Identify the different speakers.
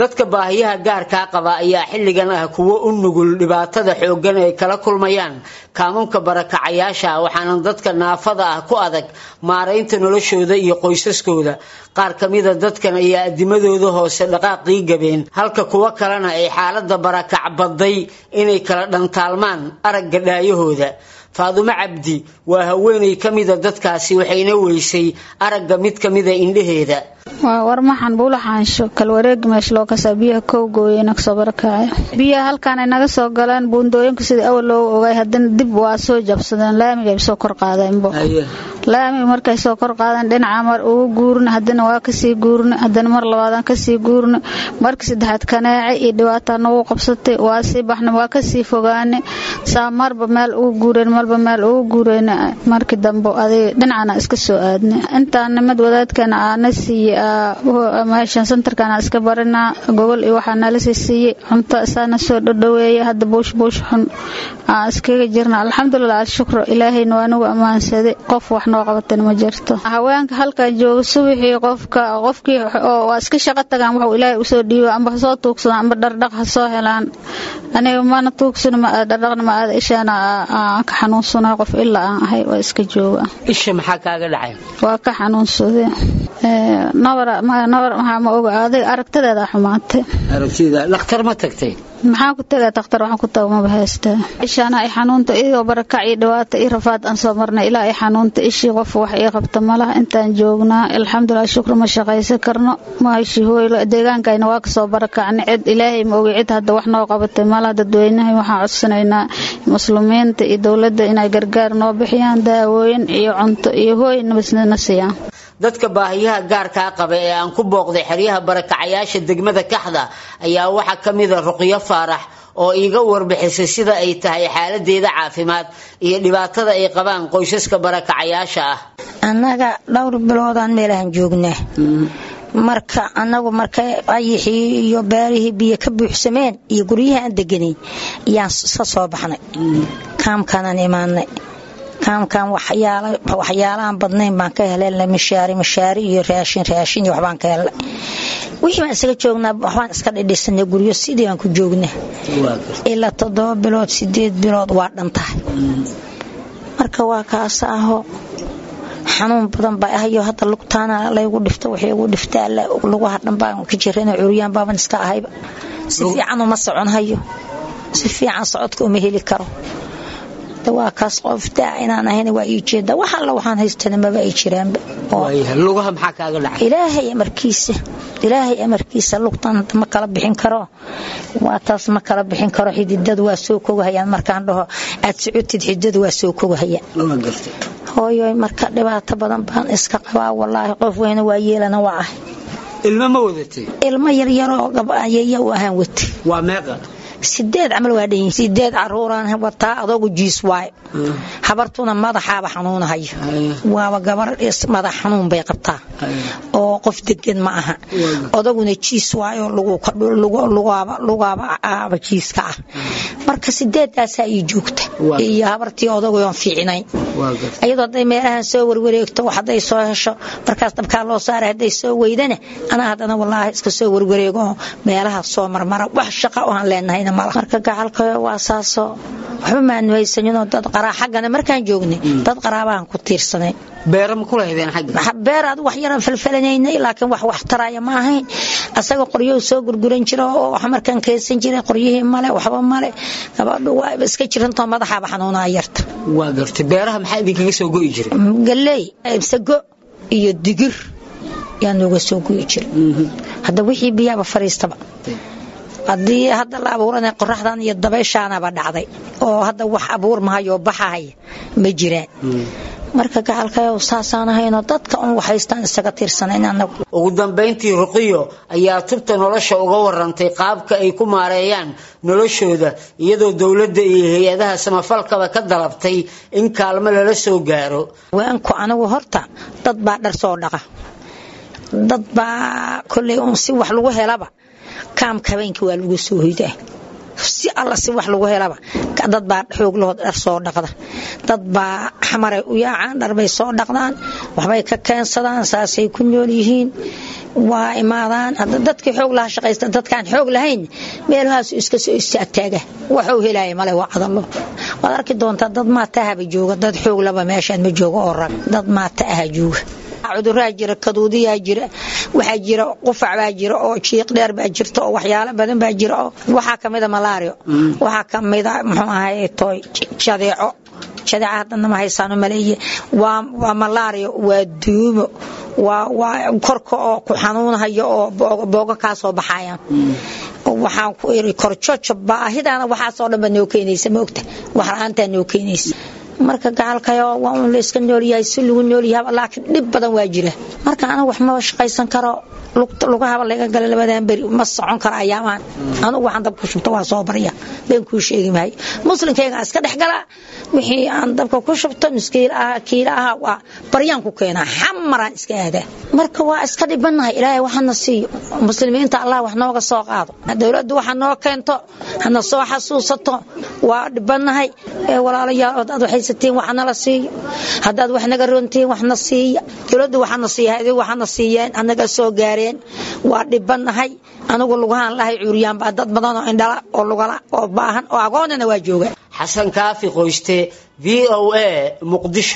Speaker 1: dadka baahiyaha gaarkaa qaba ayaa xilligan ah kuwo u nugul dhibaatada xooggan ay kala kulmayaan. Kaamunka barakacayaasha waxaana dadka naafada ah ku adag maaraynta noloshooda iyo qoysaskooda. Qaar kamida dadkan ayaa adimadooda hoose dhaqaaqii gabeen halka kuwo kalena ay xaalada barakac baday inay kala dhantaalmaan aragga dhaayahooda faadumo cabdi waa haweenay ka mida dadkaasi waxayna weysay aragga mid ka mida indhaheeda.
Speaker 2: Waa warmaxan buula xaansho? Kalwareegi meesha loo kasaa? Biyaha kowgooyena ka soo barakacay biyaha halkaanay naga soo galeen buundooyinka sidii awal loogu ogay haddana dib waa soo jabsadeen laamiga soo kor qaadeenbo laamiga markay soo kor qaadeen dhinaca mar ugu guurna haddana waa ka sii guurna haddana mar labaadaan ka sii guurna. Markii saddexaad kaneece iyo dhibaataa nagu qabsatay waa sii baxna waa ka sii fogaane saa marba meel ugu guureen marba meel ugu guureyna markii dambe adig dhinacana iska soo aadna intaan nimad wadaadkana aana siiye meeshan santarkana iska barinaa gogol iyo waxaa nala sii siiyey. Cunto isaana soo dhadhaweeya hadda buush buush xun aan iskaga jirna. Alxamdulilah alshukru ilaahayna waa nagu ammaansaday. Qof wax noo qabatan ma jirto. Haweenka halkan jooga subaxii qofka qofkii waa iska shaqo tagaan wuxuu ilaahay u soo dhiibo amba hasoo tuugsadaan amba dhardhaq ha soo helaan. Aniga mana tuugsana ma dhardhaqna ma aada ishaana aan ka xanuunsanay qof ilaa aan ahay waa iska jooga.
Speaker 1: Isha maxaa kaaga dhacay?
Speaker 2: Waa ka xanuunsaday nabar nabar maxaa ma oga adig aragtadeeda xumaatay.
Speaker 1: Aragtida dhakhtar ma tagtay
Speaker 2: maxaan ku tagaa takhtar waxaan ku taga haystaa ishaana ay xanuunta iyadoo barakac iyo dhibaata iyo rafaad aan soo marnay. Ilaa ay xanuunta ishii qof wax ii qabta malaha intaan joognaa alxamdulilah shukr ma shaqaysan karno. Maashi hooylo deegaankayna waa ka soo barakacnay cid ilaahay ma ogi cid hadda wax noo qabatay malaha dadweynahay waxaan codsanaynaa. Muslimiinta iyo dowladda inay gargaar noo bixiyaan daawooyin iyo cunto iyo hooy nabasnana siiyaan
Speaker 1: dadka baahiyaha gaarkaa qaba ee aan ku booqday xeryaha barakacayaasha degmada kaxda ayaa waxaa ka mida ruqyo faarax oo iiga warbixisay sida ay tahay xaaladeeda caafimaad iyo dhibaatada ay qabaan qoysaska barakacayaasha ah.
Speaker 3: Annaga dhowr biloodaan meelahan joognaa marka anagu markay ayixii iyo beerihii biyo ka buuxsameen iyo guryaha aan deganayn ayaan ka soo baxnay. Kaamkaanaan imaanay kaamkan waxyaalaaan badnayn baan ka helay mishaari mishaari iyo raashin raashin iyo waxbaan ka helay. Wixii baan isaga joognaa waxbaan iska dhidhisanay guryo sidii baan ku joognaa ilaa toddoba bilood sideed bilood waa dhan tahay. Marka waa kaas aho xanuun badan baa ahayo hadda lugtaana laygu dhifto waxay igu dhiftaa lugaha dhan baan ka jirana curyaan baaban iska ahayba. Si fiican uma soconhayo. Si fiican socodka uma heli karo waa kaas qof daa inaan ahayn waa ii jeeda. Wax alla waxaan haystana maba ay jiraanba. Ilaahay amarkiisa ilaahay amarkiisa lugtan ma kala bixin karo. Waa taas ma kala bixin karo. Xididadu waa soo kogahayaan markaan dhaho. Aad socotid xididadu waa soo kogahayaan. Hooyoy marka dhibaato badan baan iska qabaa. Walaahi qof weyna waa yeelana waa ah
Speaker 1: ilmo ma wadatay
Speaker 3: ilmo yaryaroo gabayaya u ahaan wata
Speaker 1: waa meeqa
Speaker 3: sideed camal waa dhan sideed caruuraan wataa adoogu jiis waay. Habartuna madaxaaba xanuunahayo waaba gabar madax xanuun bay qabtaa. Oo qof degan ma aha. Odaguna jiis waayo lugaaba aaba jiiska ah. Marka sideedaasaa ii joogta. Iyo habartii odagoon fiicnayn iyadoo hadday meelahan soo warwareegto hadday soo hesho markaas dabkaa loo saaray hadday soo weydana anaa haddana walaahi iska soo warwareego meelaha soo marmara wax shaqa oaan leenahayna marka gacalka waa saasoo waxba maanu qaraa xaggana markaan joognay dad qaraabahan ku tiirsanay. Beer ad wax yaran falfalanaynay laakiin wax wax taraya ma ahayn asaga qoryo soo gurguran jira oo wax markaan keensan jiray qoryihii male waxba male. Gabadhu waa iska jirantoo madaxaaba xanuunaa yarta.
Speaker 1: Beeraha maxaa idinkaga soo go'i jiray?
Speaker 3: Galley sago iyo digir yaa nooga soo go'i jiray. Hadda wixii biyaaba fariistaba. Haddii hadda la abuurana qoraxdan iyo dabayshaanaba dhacday oo hadda wax abuur mahayo baxahaya ma jiraan marka gacalkayow saasaan ahaynoo dadka un waxhaystaan isaga tiirsanayn anagu
Speaker 1: ugu dambayntii ruqiyo ayaa tubta nolosha uga warantay qaabka ay ku maareeyaan noloshooda iyadoo dowladda iyo hay'adaha samafalkaba ka dalabtay in kaalmo lala soo gaaro.
Speaker 3: Waanku anigu horta dad baa dhar soo dhaqa. Dad baa kolley un si wax lagu helaba kaamka habeenkii waa lagu soo hoydaa. Si alla si wax lagu helaba dad baa xooglahood dhar soo dhaqda? Dad baa xamaray u yaacaan dharbay soo dhaqdaan waxbay ka keensadaan saasay ku nool yihiin waa imaadaan. Dadkii xoog laha shaqaysta dadkaan xoog lahayn meelahaasu iska soo istaagtaaga waxuu helaya male waa cadalo waad arki doontaa dad maata ahaba jooga dad xoog laba meeshaan ma joogo oo rag dad maata aha jooga cuduraa jira kaduudiyaa jira waxaa jira qufac baa jira oo jiiq dheer baa jirta oo waxyaalo badan baa jira oo waxaa kamida malaario waxaa kamida muxuu ahay toy jadeeco jadeeca haddana ma haysaano maleeye waa malaario waa duumo waa korka oo ku xanuunhayo oo booga kaa baxayaan waxaan ku iri korjojo baahidaana waxaasoo dhan baa noo keenaysa ma ogta. Wax la'aantaa noo keenaysa marka gacalkayo waa un layska noolyahay si lagu noolyahay laakiin dhib badan waa jira. Marka anigu wax maba shaqaysan karo lugahaba laga gala labadan beri ma socon karo ayaamaan. Anugu waxaan dabka shubta waa soo barya. Been kuu sheegi maayo muslimkayga iska dhex galaa wixii aan dabka ku shubto miskiil aha kiila aha waa baryaan ku keenaa. Xamaraan iska aadaa marka waa iska dhibanahay ilaahay waxana siiyo muslimiinta allah wax nooga soo qaado. Dowladdu waxa noo keento hana soo xasuusato waa dhibanahay walaalayaal ood aad waxaysatiin waxnala siiyo haddaad wax naga rontiin waxna siiya dowladdu waxana siiya adigu waxana siiyeen anaga soo gaareen waa dhibanahay anigu lugahaan lahay cuuriyaan baa dad badan oo indhala oo lugala oo baahan oo agoonana waa jooga.
Speaker 1: Xasan kaafi qoyste v o a muqdisho